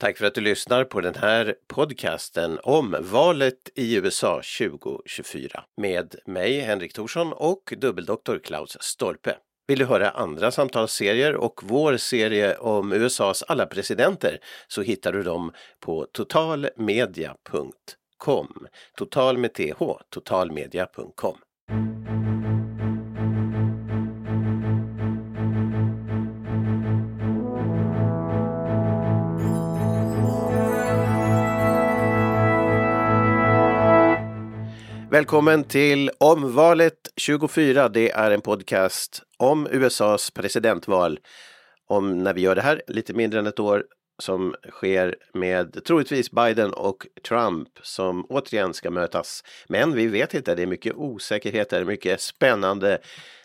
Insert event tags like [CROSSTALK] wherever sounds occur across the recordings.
Tack för att du lyssnar på den här podcasten om valet i USA 2024 med mig Henrik Thorsson och dubbeldoktor Klaus Stolpe. Vill du höra andra samtalsserier och vår serie om USAs alla presidenter så hittar du dem på totalmedia.com. Total med th, totalmedia.com. Välkommen till Omvalet 24. Det är en podcast om USAs presidentval. Om när vi gör det här, lite mindre än ett år, som sker med troligtvis Biden och Trump som återigen ska mötas. Men vi vet inte, det är mycket osäkerheter, mycket spännande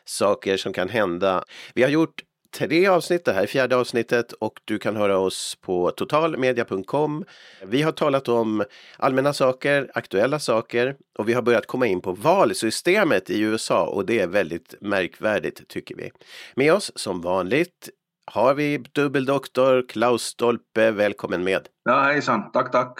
saker som kan hända. Vi har gjort tre avsnitt, det här är fjärde avsnittet och du kan höra oss på totalmedia.com. Vi har talat om allmänna saker, aktuella saker och vi har börjat komma in på valsystemet i USA och det är väldigt märkvärdigt tycker vi. Med oss som vanligt har vi dubbeldoktor Klaus Stolpe, välkommen med. Ja, hejsan, tack, tack.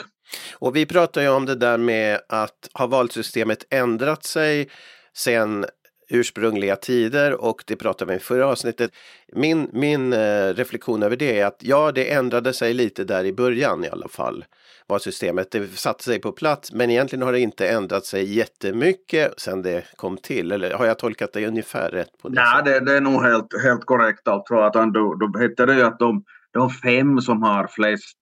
Och vi pratar ju om det där med att har valsystemet ändrat sig sen ursprungliga tider och det pratade vi om i förra avsnittet. Min, min eh, reflektion över det är att ja, det ändrade sig lite där i början i alla fall. Valsystemet, det satte sig på plats men egentligen har det inte ändrat sig jättemycket sen det kom till. Eller har jag tolkat det ungefär rätt? på det Nej, det, det, är nog helt, helt korrekt. Alltså, att då, då hette det ju att de, de fem som har flest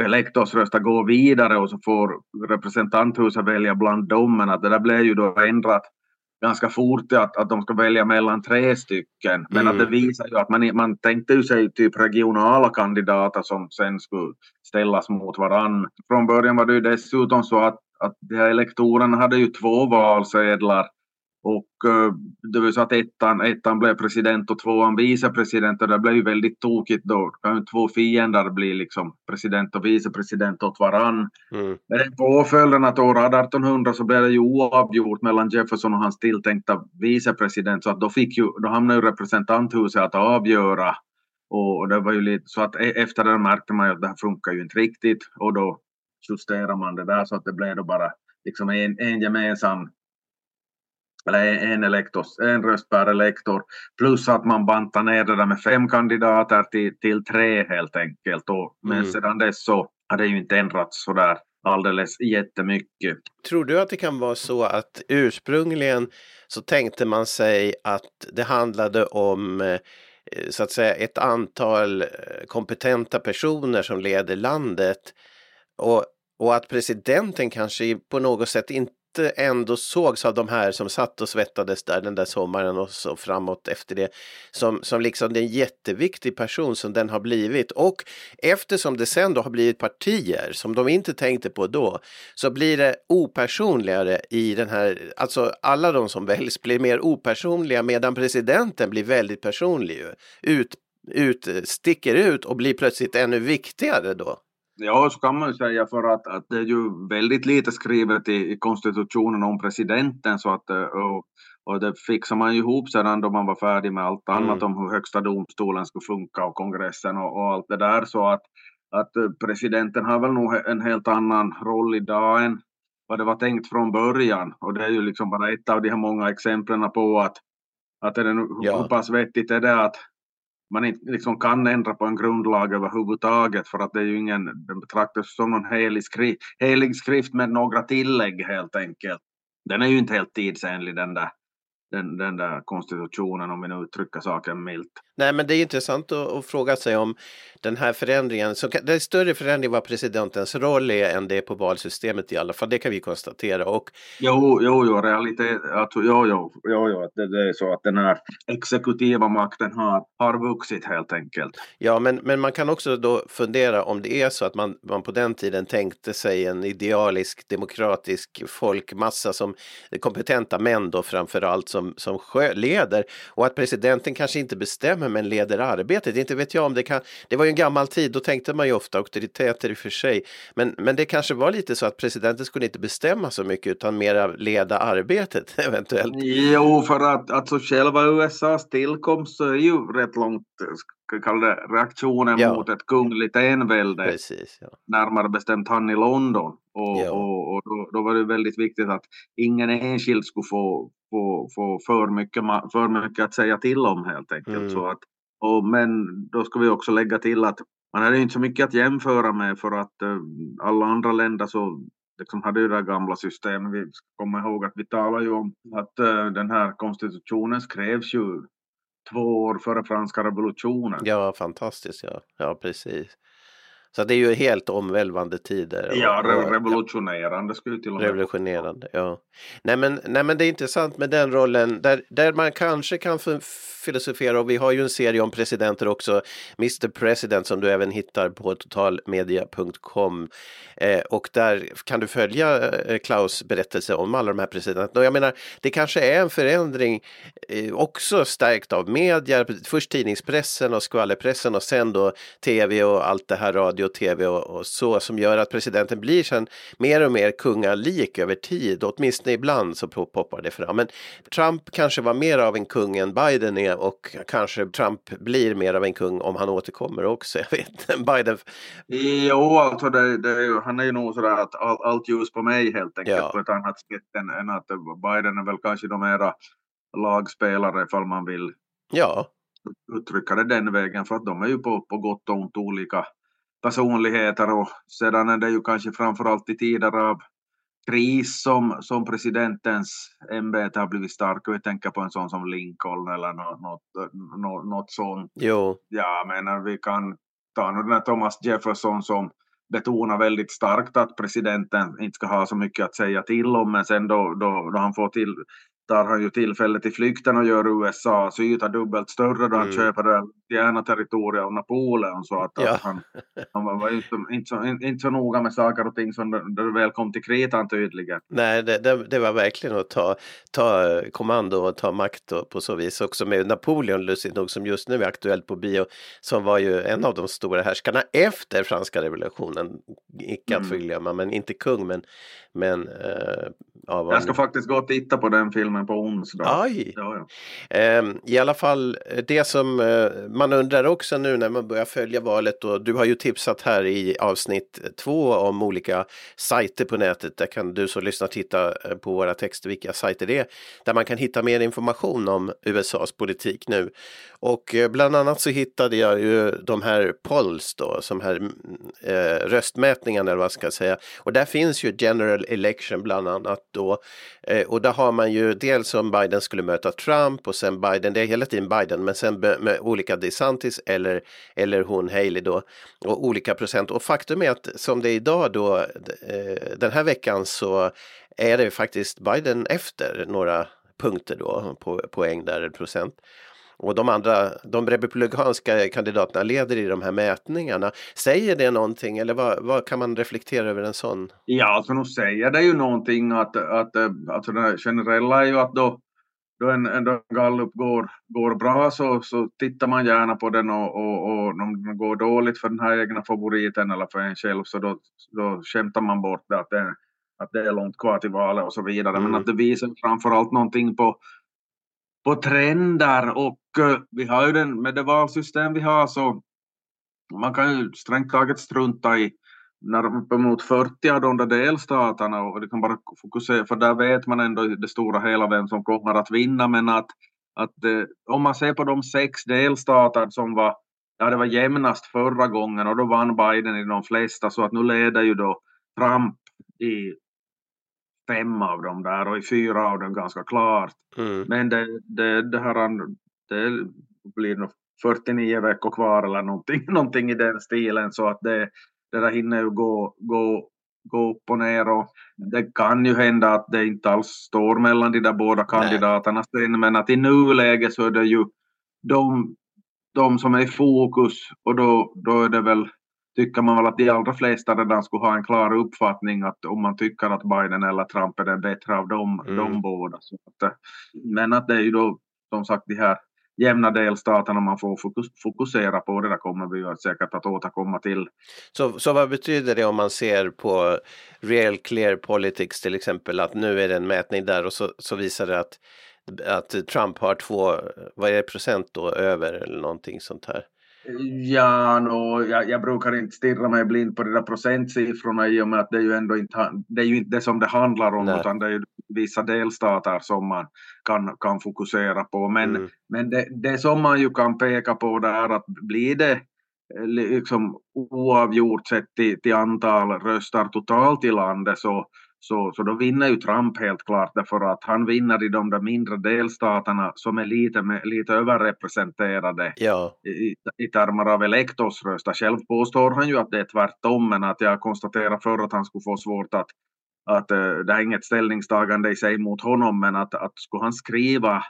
elektorsröster går vidare och så får representanthuset välja bland dem. Men att det där blev ju då ändrat ganska fort att, att de ska välja mellan tre stycken. Men mm. att det mm. visar ju att man, man tänkte ju sig typ regionala kandidater som sen skulle ställas mot varann. Från början var det ju dessutom så att, att de här elektorerna hade ju två valsedlar och uh, det var så att ettan, ettan blev president och tvåan vicepresident och det blev ju väldigt tokigt då. Kan två fiender bli liksom president och vicepresident åt varann. Mm. Men påföljden att år 1800 så blev det ju oavgjort mellan Jefferson och hans tilltänkta vicepresident så att då, fick ju, då hamnade ju representanthuset att avgöra. Och det var ju lite så att e-, efter det märkte man ju att det här funkar ju inte riktigt och då justerade man det där så att det blev då bara liksom en, en gemensam eller en, elektor, en röst per elektor, plus att man bantar ner det där med fem kandidater till, till tre helt enkelt. Och, men mm. sedan dess så har det ju inte ändrats sådär alldeles jättemycket. Tror du att det kan vara så att ursprungligen så tänkte man sig att det handlade om eh, så att säga ett antal eh, kompetenta personer som leder landet och, och att presidenten kanske på något sätt inte ändå sågs av de här som satt och svettades där den där sommaren och så framåt efter det som, som liksom den jätteviktig person som den har blivit och eftersom det sen då har blivit partier som de inte tänkte på då så blir det opersonligare i den här, alltså alla de som väljs blir mer opersonliga medan presidenten blir väldigt personlig ut, ut, sticker ut och blir plötsligt ännu viktigare då. Ja, så kan man ju säga för att, att det är ju väldigt lite skrivet i, i konstitutionen om presidenten så att eh, och, och det fixar man ju ihop sedan då man var färdig med allt annat mm. om hur högsta domstolen skulle funka och kongressen och, och, allt det där så att, att eh, presidenten har väl nog en helt annan roll idag än vad det var tänkt från början och det är ju liksom bara ett av de här många exemplen på att att är det nu, ja. hur pass vettigt är det att man inte liksom kan ändra på en grundlag överhuvudtaget för att det är ju ingen, den betraktas som någon helig skrift, helig skrift med några tillägg helt enkelt. Den är ju inte helt tidsenlig den där den, den där konstitutionen om vi nu uttrycker saken milt. Nej men det är intressant att, att fråga sig om den här förändringen, så det är större förändring vad presidentens roll är än det är på valsystemet i alla fall, det kan vi konstatera. Och... Jo, jo, jo, realitet, alltså, jo, jo, jo, jo det, det är så att den här exekutiva makten har, har vuxit helt enkelt. Ja, men, men man kan också då fundera om det är så att man, man på den tiden tänkte sig en idealisk demokratisk folkmassa som kompetenta män då framför allt som, som leder och att presidenten kanske inte bestämmer men leder arbetet. Inte vet jag om det kan, det var ju en gammal tid, då tänkte man ju ofta auktoriteter i och för sig. Men, men det kanske var lite så att presidenten skulle inte bestämma så mycket utan mera leda arbetet [LAUGHS] eventuellt. Jo, för att alltså själva USAs tillkomst så är ju rätt långt ska kalla det, reaktionen ja. mot ett kungligt envälde. Precis, ja. Närmare bestämt han i London. Och, ja. och, och då, då, var det väldigt viktigt att ingen enskild skulle få, få, få för, mycket, för mycket att säga till om helt enkelt. Mm. Så att, och, men då ska vi också lägga till att man hade inte så mycket att jämföra med för att uh, alla andra länder så liksom hade ju det gamla systemet. Vi ska komma ihåg att vi talar ju om att uh, den här konstitutionen skrevs ju två år före franska revolutionen. Ja, fantastiskt. Ja, ja precis. Så det är ju helt omvälvande tider. Ja, revolutionerande skulle till och med Revolutionerande, ja. Nej men, nej men det är intressant med den rollen där, där man kanske kan filosofera och vi har ju en serie om presidenter också, Mr President som du även hittar på totalmedia.com. Eh, och där kan du följa eh, Klaus berättelse om alla de här presidenterna. Och jag menar, det kanske är en förändring eh, också stärkt av media, först tidningspressen och skvallerpressen och sen då tv och allt det här radio och tv och, och så som gör att presidenten blir sen mer och mer kungalik över tid, åtminstone ibland så poppar det fram. Men Trump kanske var mer av en kung än Biden är och kanske Trump blir mer av en kung om han återkommer också. [LAUGHS] Jag vet Biden. Jo, alltså det, det, han är ju nog sådär att all, allt ljus på mig helt enkelt ja. på ett annat sätt än, än att Biden är väl kanske de mera lagspelare ifall man vill ja. uttrycka det den vägen för att de är ju på, på gott och ont olika personligheter och sedan är det ju kanske framförallt i tider av kris som, som presidentens ämbete har blivit starkare. Vi tänker på en sån som Lincoln eller något, något, något, något sånt. Jo. Ja, men vi kan ta nu den här Thomas Jefferson som betonar väldigt starkt att presidenten inte ska ha så mycket att säga till om, men sen då, då, då han får till tar han ju tillfället i flykten och gör USAs yta dubbelt större då han mm. köper det gärna territoriet av Napoleon. Så att, ja. att han, han var inte, inte, så, inte så noga med saker och ting som när det väl kom till kritan tydligen. Nej, det, det, det, var verkligen att ta, ta kommando och ta makt och på så vis också med Napoleon lustigt nog som just nu är aktuellt på bio som var ju en av de stora härskarna efter franska revolutionen. Icke att mm. förglömma, men inte kung men, men äh, ja, Jag ska faktiskt gå och titta på den filmen på onsdag. Aj! Ja, ja. Eh, I alla fall det som eh, man undrar också nu när man börjar följa valet och du har ju tipsat här i avsnitt två om olika sajter på nätet. Där kan du som lyssnar titta eh, på våra texter vilka sajter det är. Där man kan hitta mer information om USAs politik nu. Och eh, bland annat så hittade jag ju de här polls då, som här eh, röstmätningarna eller vad ska jag säga. Och där finns ju general election bland annat då. Eh, och där har man ju dels om Biden skulle möta Trump och sen Biden, det är hela tiden Biden, men sen med olika DeSantis eller, eller hon Haley då och olika procent. Och faktum är att som det är idag då eh, den här veckan så är det faktiskt Biden efter några punkter då på poäng där procent. Och de andra, de republikanska kandidaterna leder i de här mätningarna. Säger det någonting eller vad, vad kan man reflektera över en sån? Ja, alltså nu säger det ju någonting att, att alltså det generella är ju att då, då en, en gallup går, går bra så, så tittar man gärna på den och, och, och om den går dåligt för den här egna favoriten eller för en själv så då, då skämtar man bort det att det, att det är långt kvar till valet och så vidare. Mm. Men att det visar framförallt någonting på på trender och eh, vi har ju den, med det valsystem vi har så man kan ju strängt taget strunta i när uppemot 40 av de där delstaterna och det kan bara fokusera, för där vet man ändå i det stora hela vem som kommer att vinna, men att, att eh, om man ser på de sex delstater som var, ja det var jämnast förra gången och då vann Biden i de flesta, så att nu leder ju då Trump i fem av dem där och i fyra av dem ganska klart. Mm. Men det, det, det, här, det blir nog 49 veckor kvar eller någonting, [LAUGHS] någonting i den stilen så att det, det där hinner ju gå, gå, gå upp och ner och det kan ju hända att det inte alls står mellan de där båda kandidaterna sen men att i nuläget så är det ju de, de som är i fokus och då, då är det väl tycker man väl att de allra flesta redan skulle ha en klar uppfattning att om man tycker att Biden eller Trump är den bättre av dem, mm. de båda. Så att, men att det är ju då som sagt de här jämna delstaterna man får fokus, fokusera på. Det där kommer vi ju säkert att återkomma till. Så, så vad betyder det om man ser på Real Clear Politics till exempel att nu är det en mätning där och så, så visar det att, att Trump har två, vad är det procent då, över eller någonting sånt här? Ja, no, jag, jag, brukar inte stirra mig blind på de där procentsiffrorna i och med att det är ju ändå inte det, är ju inte det som det handlar om Nej. utan det är ju vissa delstater som man kan, kan fokusera på. Men, mm. men det, det som man ju kan peka på det är att blir det eh, liksom oavgjort sett till, till antal röster totalt i landet så, så, så då vinner ju Trump helt klart därför att han vinner i de där mindre delstaterna som är lite, med, lite överrepresenterade ja. i, i termer av elektorsröster. Själv påstår han ju att det är tvärtom men att jag konstaterade förr att han skulle få svårt att, att uh, det är inget ställningstagande i sig mot honom men att, att skulle han skriva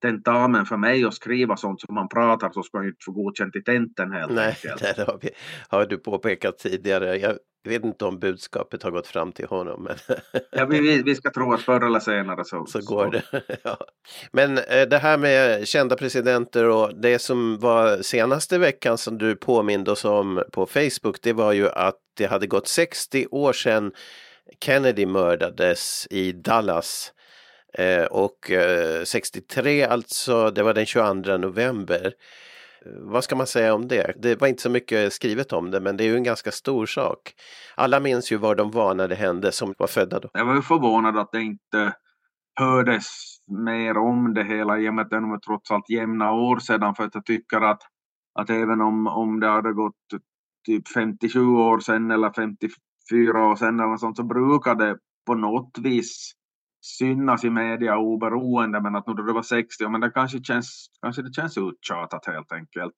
tentamen för mig och skriva sånt som man pratar så ska ju inte få godkänt i tenten helt Nej, enkelt. [LAUGHS] det har, vi, har du påpekat tidigare. Jag vet inte om budskapet har gått fram till honom. Men [LAUGHS] ja, vi, vi ska tro att förr eller senare så, så går det. [LAUGHS] ja. Men eh, det här med kända presidenter och det som var senaste veckan som du påminde oss om på Facebook det var ju att det hade gått 60 år sedan Kennedy mördades i Dallas. Eh, och eh, 63 alltså, det var den 22 november. Eh, vad ska man säga om det? Det var inte så mycket skrivet om det men det är ju en ganska stor sak. Alla minns ju var de var när det hände som var födda då. Jag var ju förvånad att det inte hördes mer om det hela i och med att det var trots allt jämna år sedan för att jag tycker att, att även om, om det hade gått typ 57 år sedan eller 54 år sedan eller något sånt så brukar det på något vis synas i media oberoende men att nu då det var 60, men det kanske känns, kanske det känns uttjatat helt enkelt.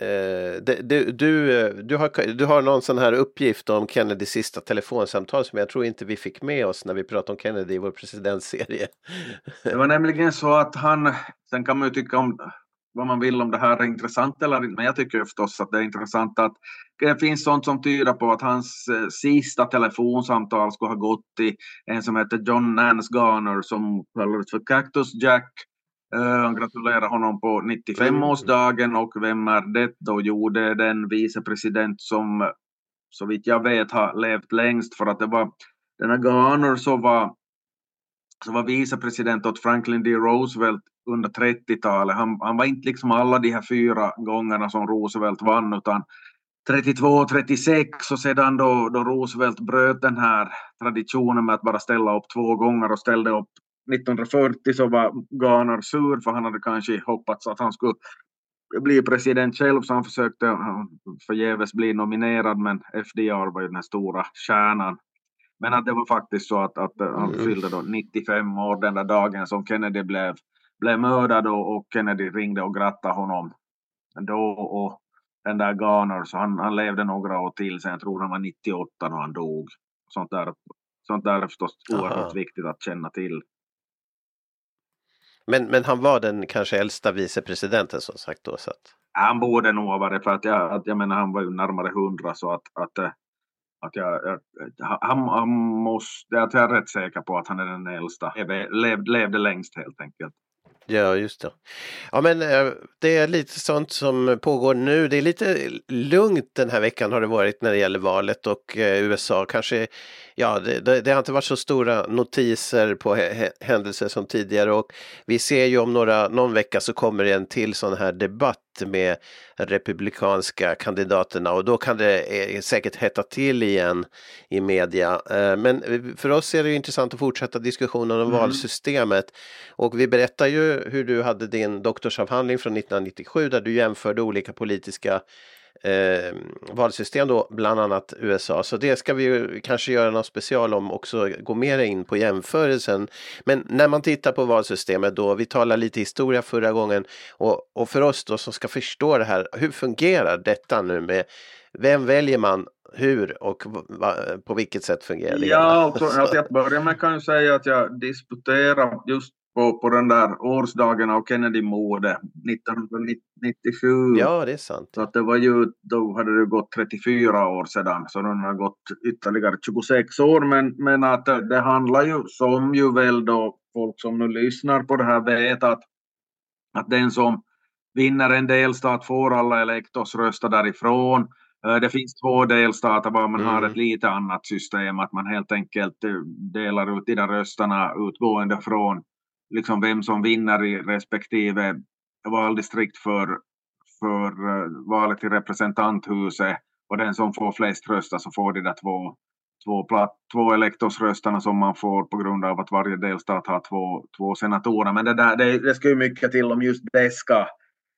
Eh, du, du, du, har, du har någon sån här uppgift om Kennedys sista telefonsamtal som jag tror inte vi fick med oss när vi pratade om Kennedy i vår presidentserie. Det var nämligen så att han, sen kan man ju tycka om vad man vill om det här är intressant eller inte, men jag tycker förstås att det är intressant att det finns sånt som tyder på att hans eh, sista telefonsamtal skulle ha gått till en som heter John Nance Garner som kallades för Cactus Jack. Uh, han gratulerar honom på 95-årsdagen och vem är det då? Jo, det är den vicepresident som så vitt jag vet har levt längst för att det var den här Garner som var, som var vicepresident åt Franklin D. Roosevelt under 30-talet. Han, han var inte liksom alla de här fyra gångerna som Roosevelt vann utan 32 och 36 och sedan då, då Roosevelt bröt den här traditionen med att bara ställa upp två gånger och ställde upp 1940 så var Garner sur för han hade kanske hoppats att han skulle bli president själv så han försökte förgäves bli nominerad men FDR var ju den stora stjärnan. Men att det var faktiskt så att, att han mm. fyllde då 95 år den där dagen som Kennedy blev blev mördad och, och Kennedy ringde och grattade honom då och den där Garner, så han, han levde några år till sen, jag tror han var 98 när han dog. Sånt där, sånt där är förstås oerhört Aha. viktigt att känna till. Men, men han var den kanske äldsta vicepresidenten som sagt då? Så att... Han borde nog ha varit för att jag, att jag menar han var ju närmare hundra så att, att, att jag, jag, han, han måste, jag är rätt säker på att han är den äldsta, levde, levde längst helt enkelt. Ja, just det. Ja, men eh, det är lite sånt som pågår nu. Det är lite lugnt den här veckan har det varit när det gäller valet och eh, USA kanske ja, det, det, det, har inte varit så stora notiser på händelser som tidigare och vi ser ju om några, någon vecka så kommer det en till sån här debatt med republikanska kandidaterna och då kan det eh, säkert hetta till igen i media. Eh, men för oss är det intressant att fortsätta diskussionen om mm. valsystemet och vi berättar ju hur du hade din doktorsavhandling från 1997 där du jämförde olika politiska eh, valsystem då, bland annat USA. Så det ska vi ju kanske göra något special om också, gå mer in på jämförelsen. Men när man tittar på valsystemet då, vi talade lite historia förra gången och, och för oss då som ska förstå det här, hur fungerar detta nu med vem väljer man hur och på vilket sätt fungerar det? Ja, alltså, [LAUGHS] att jag börjar med kan jag säga att jag disputerar just på, på den där årsdagen av Kennedy-mordet 1997. Ja, det är sant. Så att det var ju, då hade det gått 34 år sedan, så den har gått ytterligare 26 år. Men, men att det handlar ju, som ju väl då folk som nu lyssnar på det här vet att, att den som vinner en delstat får alla elektorsröster därifrån. Eh, det finns två delstater var man mm. har ett lite annat system, att man helt enkelt eh, delar ut de där rösterna utgående från liksom vem som vinner i respektive valdistrikt för, för uh, valet till representanthuset och den som får flest röster så får de där två, två, platt, två elektorsrösterna som man får på grund av att varje delstat har två, två senatorer. Men det, där, det, det ska ju mycket till om just det ska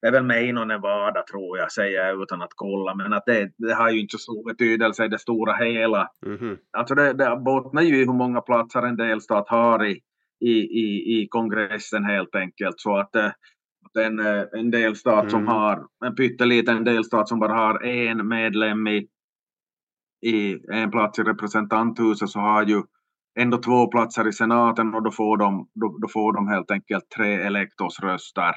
det är väl Maine och Nevada tror jag, säger jag utan att kolla, men att det, det har ju inte så stor betydelse i det stora hela. Mm -hmm. Alltså det, det bottnar ju i hur många platser en delstat har i, i, i, i kongressen helt enkelt. Så att, att en, en delstat mm. som har, en pytteliten delstat som bara har en medlem i, i en plats i representanthuset så har ju ändå två platser i senaten och då får de, då, då får de helt enkelt tre elektorsröster.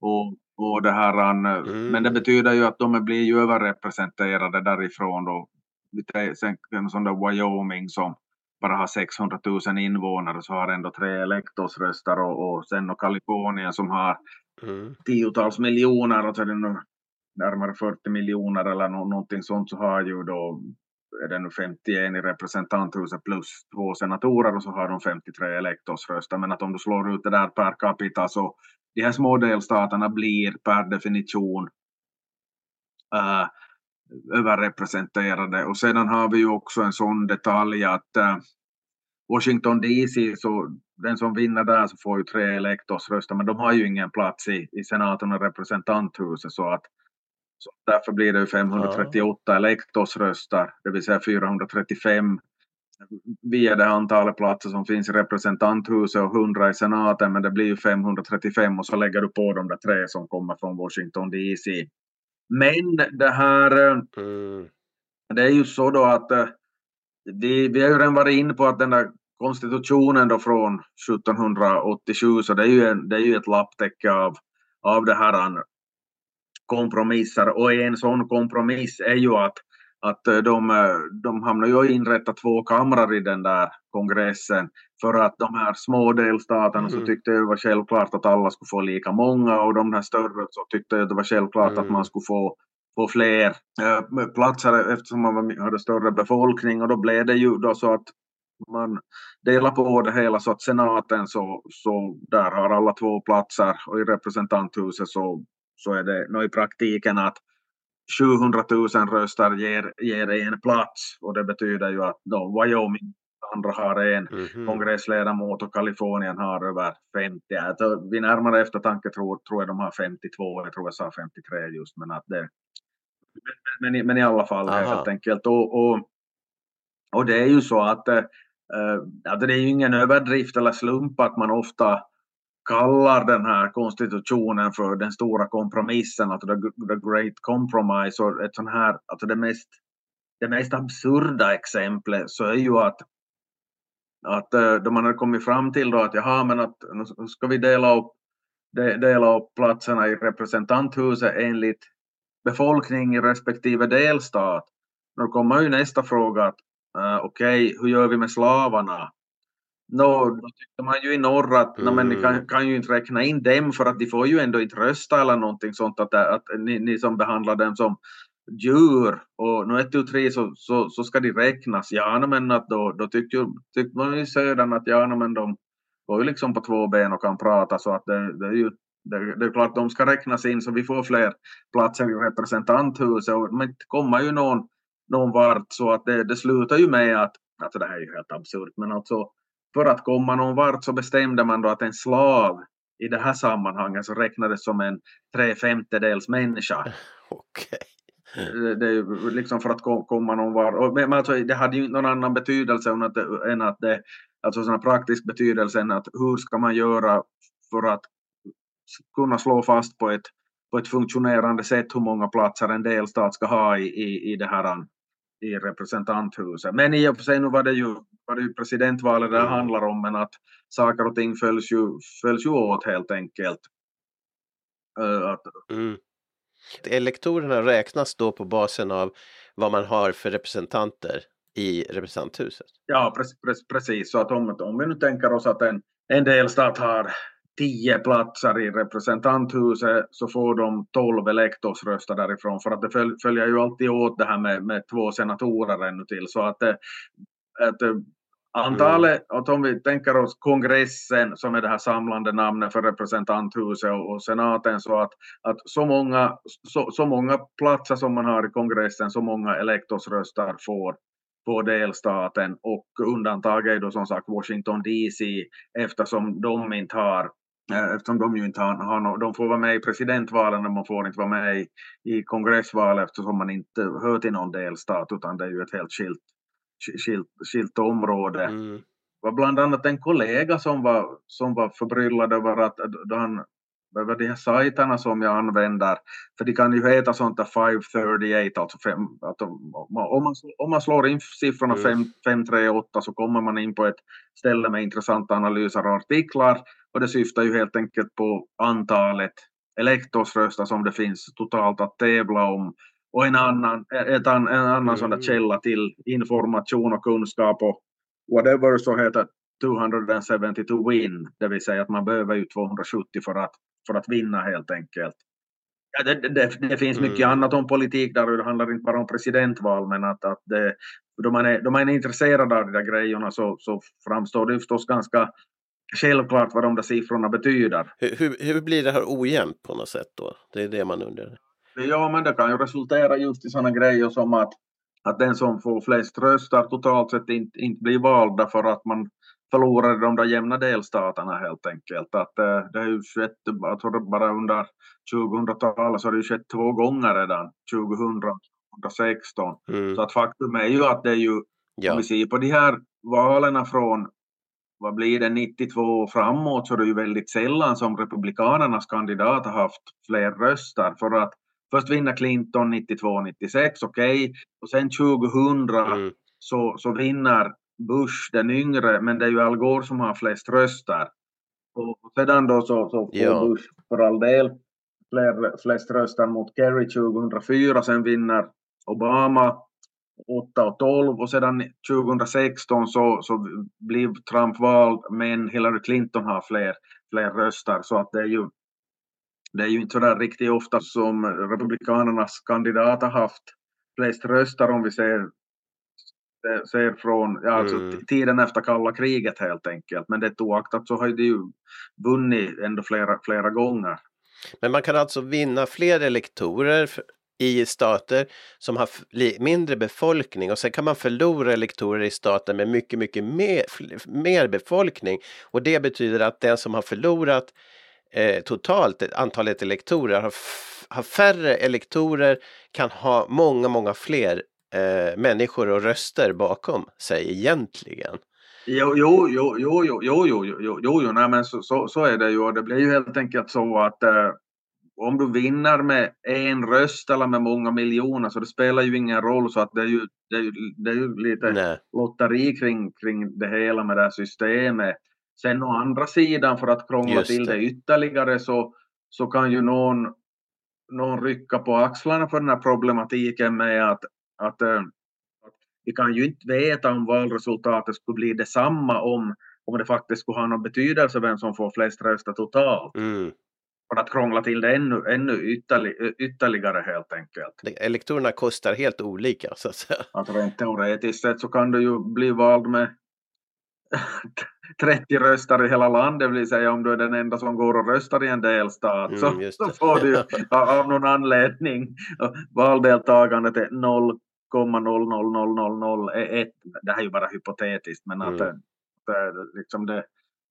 Och och det här, mm. Men det betyder ju att de blir ju överrepresenterade därifrån då. Sen en sån där Wyoming som bara har 600 000 invånare så har ändå tre elektorsröster och, och sen och Kalifornien som har mm. tiotals miljoner och så är det nu närmare 40 miljoner eller no, någonting sånt så har ju då är det nu 51 i representanthuset plus två senatorer och så har de 53 elektorsröster. Men att om du slår ut det där per capita så de här små delstaterna blir per definition uh, överrepresenterade. Och sedan har vi ju också en sån detalj att uh, Washington DC, så den som vinner där så får ju tre elektorsröster, men de har ju ingen plats i, i senaten och representanthuset så att så därför blir det 538 ja. elektorsröster, det vill säga 435 via det antalet platser som finns i representanthuset och 100 i senaten, men det blir ju 535 och så lägger du på de där tre som kommer från Washington DC. Men det här, eh, mm. det är ju så då att eh, vi, vi har ju redan varit inne på att den där konstitutionen då från 1787, så det är ju, en, det är ju ett lapptäcke av, av det här kompromisser och en sån kompromiss är ju att att eh, de, eh, de hamnar ju inrätta två kamrar i den där kongressen för att de här små delstaterna mm. så tyckte det var självklart att alla skulle få lika många och de här större så tyckte det var självklart mm. att man skulle få, få fler äh, platser eftersom man hade större befolkning och då blev det ju då så att man delar på det hela så att senaten så, så där har alla två platser och i representanthuset så, så är det no, i praktiken att 700 000 röster ger, ger en plats och det betyder ju att då Wyoming andra har en mm -hmm. kongressledamot och Kalifornien har över 50. Alltså, vid närmare eftertanke tror, tror jag de har 52, jag tror jag sa 53 just men att det men, men, men i alla fall Aha. helt enkelt och, och, och det är ju så att äh, alltså det är ju ingen överdrift eller slump att man ofta kallar den här konstitutionen för den stora kompromissen, alltså the, the great compromise och ett sånt här, alltså det mest, det mest absurda exemplet så är ju att att eh, då man har kommit fram till då att jaha men att nu ska vi dela upp, dela upp platserna i representanthuset enligt befolkning i respektive delstat. Då kommer ju nästa fråga att uh, okej, okay, hur gör vi med slavarna? No, då tyckte man ju i norr att mm. men ni kan, mm. kan ju inte räkna in dem för att de får ju ändå inte rösta eller någonting sånt att, att ni, ni som behandlar dem som djur och nu ett tu tre så, så, så ska de räknas. Ja, men att då, då tyckte, tyckte man i södern att ja, men de går ju liksom på två ben och kan prata så att det, det är ju det, det, är klart de ska räknas in så vi får fler platser i representanthuset och men kommer ju någon, någon vart så att det, det slutar ju med att, alltså det här är ju helt absurt men alltså för att komma någon vart så bestämde man då att en slav i det här sammanhanget så räknades som en tre femtedels människa. [LAUGHS] Okej. Det, det är liksom för att komma någon vart. Men alltså, det hade ju någon annan betydelse än att, än att det, alltså sån praktisk betydelse än att hur ska man göra för att kunna slå fast på ett, på ett funktionerande sätt hur många platser en delstat ska ha i, i, i det här i representanthuset. Men i och för sig nu var det ju, var det ju presidentvalet det handlar om, men att saker och ting följs ju, följs ju åt helt enkelt. Uh, att, mm. Elektorerna räknas då på basen av vad man har för representanter i representanthuset? Ja, precis. precis. Så att om, om vi nu tänker oss att en, en delstat har tio platser i representanthuset så får de tolv elektorsröster därifrån. För att det följer ju alltid åt det här med, med två senatorer ännu till. Så att, att Antalet, mm. att om vi tänker oss kongressen som är det här samlande namnet för representanthuset och, senaten så att, att så, många, så, så många platser som man har i kongressen, så många elektorsröster får på delstaten. Och undantaget är då som sagt Washington DC eftersom de inte har eh, eftersom de ju inte har, har no, de får vara med i presidentvalen men man får inte vara med i, i kongressval eftersom man inte hör till någon delstat utan det är ju ett helt skilt skilt, skilt område. Mm. var bland annat en kollega som var, som var förbryllad över att då han över de här sajterna som jag använder, för de kan ju heta sånt där 538, alltså fem, att om, man, om man slår in siffrorna mm. 538 så kommer man in på ett ställe med intressanta analyser och artiklar och det syftar ju helt enkelt på antalet elektorsröster som det finns totalt att tävla om och en annan, ett, en annan mm. sån källa till information och kunskap och whatever så heter 272 win, det vill säga att man behöver ju 270 för att, för att vinna helt enkelt. Ja, det, det, det finns mycket mm. annat om politik där och det handlar inte bara om presidentval men att, att det, då, man är, då man är intresserad av de där grejerna så, så framstår det förstås ganska självklart vad de där siffrorna betyder. Hur, hur, hur blir det här ojämnt på något sätt då? Det är det man undrar. Ja, men det kan ju resultera just i sådana grejer som att, att den som får flest röster totalt sett inte, inte blir vald därför att man förlorade de där jämna delstaterna helt enkelt. Att äh, det har ju skett, jag tror bara under 2000-talet så har det ju skett två gånger redan, 2000 och 2016. Mm. Så att faktum är ju att det är ju, ja. om vi ser på de här valen från vad blir det, 92 framåt så är det ju väldigt sällan som republikanernas kandidat har haft fler röster för att Först vinner Clinton 92-96, okej. Okay. Och sen 2000 mm. så, så vinner Bush den yngre, men det är ju Al Gore som har flest röster. Och sedan då så, så får ja. Bush för all del fler, flest röster mot Kerry 2004, sen vinner Obama 8 och 12 och sedan 2016 så, så blir Trump vald men Hillary Clinton har fler, fler röster så att det är ju det är ju inte så där riktigt ofta som Republikanernas kandidat har haft flest röster om vi ser, ser från ja, alltså mm. tiden efter kalla kriget helt enkelt. Men det oaktat så har de ju vunnit ändå flera, flera gånger. Men man kan alltså vinna fler elektorer i stater som har mindre befolkning och sen kan man förlora elektorer i stater med mycket, mycket mer, mer befolkning. Och det betyder att den som har förlorat eh, totalt antalet elektorer har, har färre elektorer, kan ha många, många fler eh, människor och röster bakom sig egentligen. Jo, jo, jo, jo, jo, jo, jo, jo, jo, jo, nej, men så, så, så är det ju. Det blir ju helt enkelt så att eh, om du vinner med en röst eller med många miljoner så det spelar ju ingen roll så att det är ju, det är ju, det är ju lite nej. lotteri kring, kring det hela med det här systemet. Sen å andra sidan för att krångla Just till det. det ytterligare så, så kan ju någon, någon rycka på axlarna för den här problematiken med att, att, äh, att vi kan ju inte veta om valresultatet skulle bli detsamma om, om det faktiskt skulle ha någon betydelse vem som får flest röster totalt. Mm. För att krångla till det ännu, ännu ytterligare helt enkelt. Elektorerna kostar helt olika så att säga. Att rent teoretiskt sett så kan du ju bli vald med [LAUGHS] 30 röster i hela landet, det vill säga om du är den enda som går och röstar i en delstat mm, så, så, får du [LAUGHS] av någon anledning valdeltagandet är 0,00001. Det här är ju bara hypotetiskt men att mm. det, liksom det,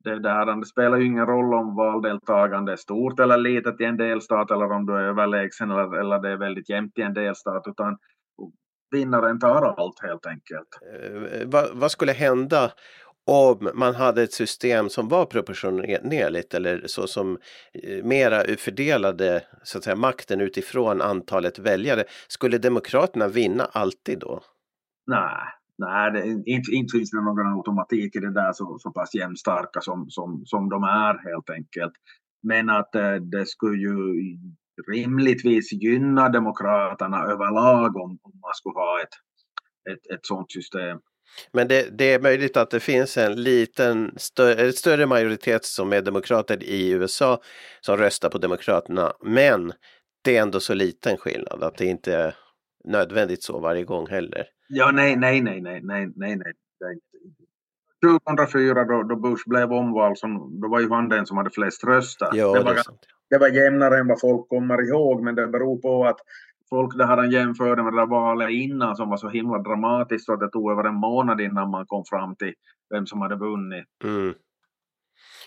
det, där, det spelar ju ingen roll om valdeltagande är stort eller litet i en delstat eller om du är överlägsen eller, eller det är väldigt jämnt i en delstat utan vinnaren tar allt helt enkelt. Eh, vad, vad skulle hända om man hade ett system som var proportionerligt eller så som eh, mera fördelade så att säga, makten utifrån antalet väljare. Skulle Demokraterna vinna alltid då? Nej, nej det, inte, inte finns det någon automatik i det där så, så pass jämnstarka som, som, som de är helt enkelt. Men att eh, det skulle ju rimligtvis gynna Demokraterna överlag om, om man skulle ha ett, ett, ett sådant system. Men det, det, är möjligt att det finns en liten, stö större majoritet som är demokrater i USA som röstar på Demokraterna. Men det är ändå så liten skillnad att det inte är nödvändigt så varje gång heller. Ja, nej, nej, nej, nej, nej, nej, nej. 2004 då, då Bush blev omvald, som, då var ju han den som hade flest röster. Ja, det, var, det, det var jämnare än vad folk kommer ihåg, men det beror på att folk det hade jämfört med det där valet innan som var så himla dramatiskt så att det tog över en månad innan man kom fram till vem som hade vunnit. Mm.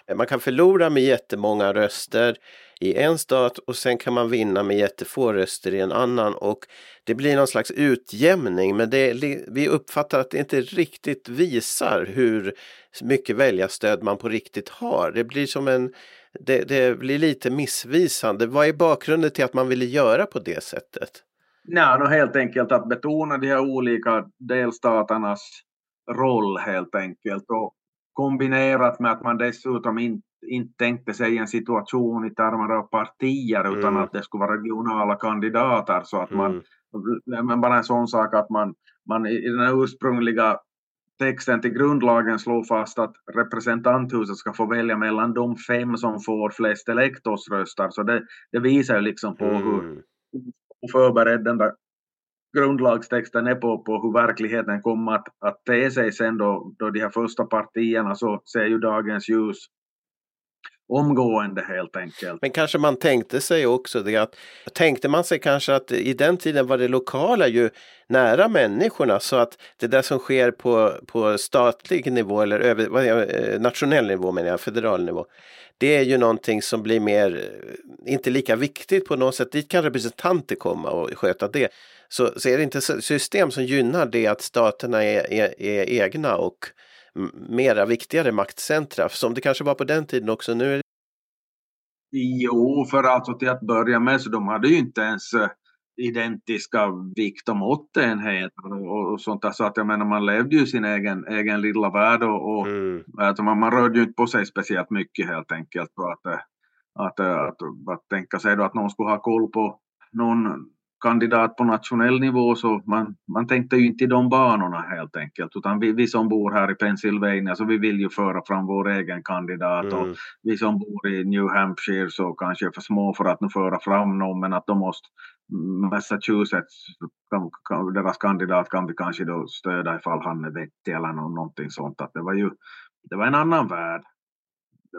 Eh, man kan förlora med jättemånga röster i en stat och sen kan man vinna med jättefå röster i en annan och det blir någon slags utjämning men det, vi uppfattar att det inte riktigt visar hur mycket väljarstöd man på riktigt har. Det blir som en det, det blir lite missvisande. Vad är bakgrunden till att man ville göra på det sättet? Nej, no, helt enkelt att betona de här olika delstaternas roll helt enkelt och kombinerat med att man dessutom inte inte tänkte sig en situation i termer av partier utan mm. att det skulle vara regionala kandidater så att man, mm. men bara en sån sak att man, man i den ursprungliga texten till grundlagen slår fast att representanthuset ska få välja mellan de fem som får flest elektorsröster. Så det, det visar ju liksom på mm. hur förberedd den där grundlagstexten är på, på hur verkligheten kommer att, att te sig sen då, då de här första partierna så ser ju dagens ljus omgående helt enkelt. Men kanske man tänkte sig också det att tänkte man sig kanske att i den tiden var det lokala ju nära människorna så att det där som sker på, på statlig nivå eller över, vad jag, eh, nationell nivå menar jag, federal nivå. Det är ju någonting som blir mer, eh, inte lika viktigt på något sätt. Dit kan representanter komma och sköta det. Så, så är det inte system som gynnar det att staterna är, är, är egna och mera viktigare maktcentra som det kanske var på den tiden också. Nu är det... Jo, för alltså till att börja med så de hade ju inte ens eh, identiska vikt och måttenheter och, och sånt där. Så att jag menar man levde ju sin egen, egen lilla värld och, och mm. alltså man, man rörde ju inte på sig speciellt mycket helt enkelt. Att, eh, att, att, att, att tänka sig då att någon skulle ha koll på någon kandidat på nationell nivå så man, man tänkte ju inte i de banorna helt enkelt utan vi, vi som bor här i Pennsylvania så vi vill ju föra fram vår egen kandidat mm. och vi som bor i New Hampshire så kanske är för små för att nu föra fram någon men att de måste Massachusetts, deras kandidat kan vi kanske då stödja ifall han är vettig eller någonting sånt att det var ju det var en annan värld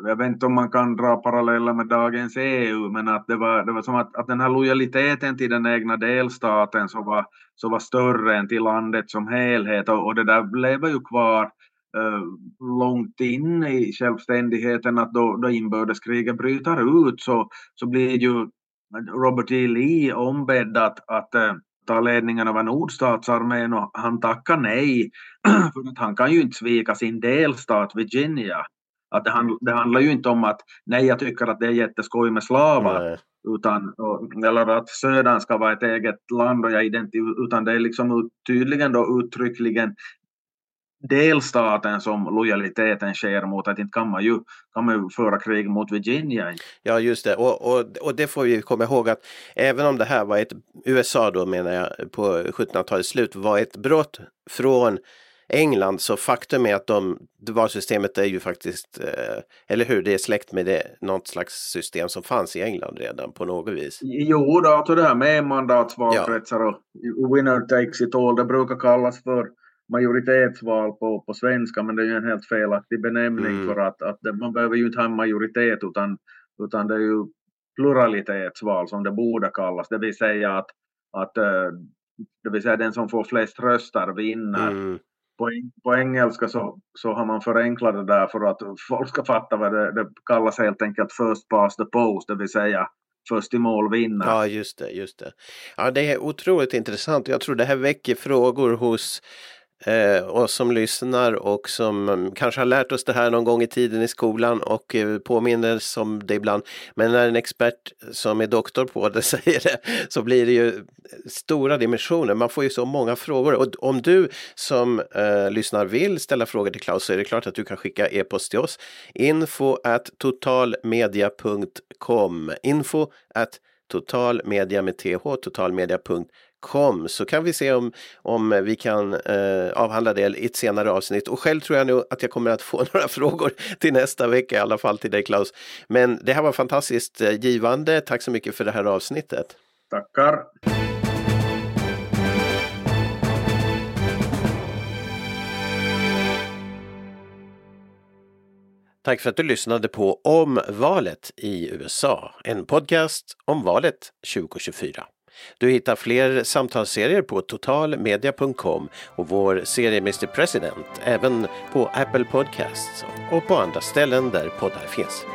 jag vet inte om man kan dra paralleller med dagens EU, men att det var, det var som att, att den här lojaliteten till den egna delstaten så var, så var större än till landet som helhet och, och det där lever ju kvar eh, långt in i självständigheten att då, då inbördeskriget bryter ut så, så blir ju Robert E. Lee ombedd att, att eh, ta ledningen över nordstatsarmén och han tackar nej [CLEARS THROAT] för att han kan ju inte svika sin delstat Virginia att det, hand, det handlar ju inte om att nej, jag tycker att det är jätteskoj med slavar. Utan, eller att södern ska vara ett eget land och jag utan det är liksom tydligen då uttryckligen delstaten som lojaliteten sker mot. Att inte kan man ju, kan man ju föra krig mot Virginia. Ja just det och, och, och det får vi komma ihåg att även om det här var ett USA då menar jag på 1700-talets slut var ett brott från England så faktum är att de, valsystemet är ju faktiskt, eh, eller hur, det är släkt med det, något slags system som fanns i England redan på något vis. Jo, då, alltså det här med mandatsvalkretsar ja. och winner takes it all, det brukar kallas för majoritetsval på, på svenska men det är ju en helt felaktig benämning mm. för att, att det, man behöver ju inte ha en majoritet utan, utan det är ju pluralitetsval som det borde kallas, det vill säga att, att eh, det vill säga den som får flest röster vinner. Mm på, på engelska så, så har man förenklat det där för att folk ska fatta vad det, det kallas helt enkelt first past the post, det vill säga först i mål vinner. Ja, just det, just det. Ja, det är otroligt intressant. Jag tror det här väcker frågor hos eh, som lyssnar och som mm, kanske har lärt oss det här någon gång i tiden i skolan och eh, påminner om det ibland. Men när en expert som är doktor på det [LAUGHS] säger det så blir det ju eh, stora dimensioner. Man får ju så många frågor och om du som eh, lyssnar vill ställa frågor till Klaus så är det klart att du kan skicka e-post till oss. Info at totalmedia.com Info at totalmedia med th, totalmedia.com så kan vi se om, om vi kan eh, avhandla det i ett senare avsnitt. Och själv tror jag nu att jag kommer att få [LAUGHS] några frågor till nästa vecka, i alla fall till dig Klaus. Men det här var fantastiskt eh, givande. Tack så mycket för det här avsnittet. Tackar. Tack för att du lyssnade på Om valet i USA, en podcast om valet 2024. Du hittar fler samtalsserier på totalmedia.com och vår serie Mr President även på Apple Podcasts och på andra ställen där poddar finns.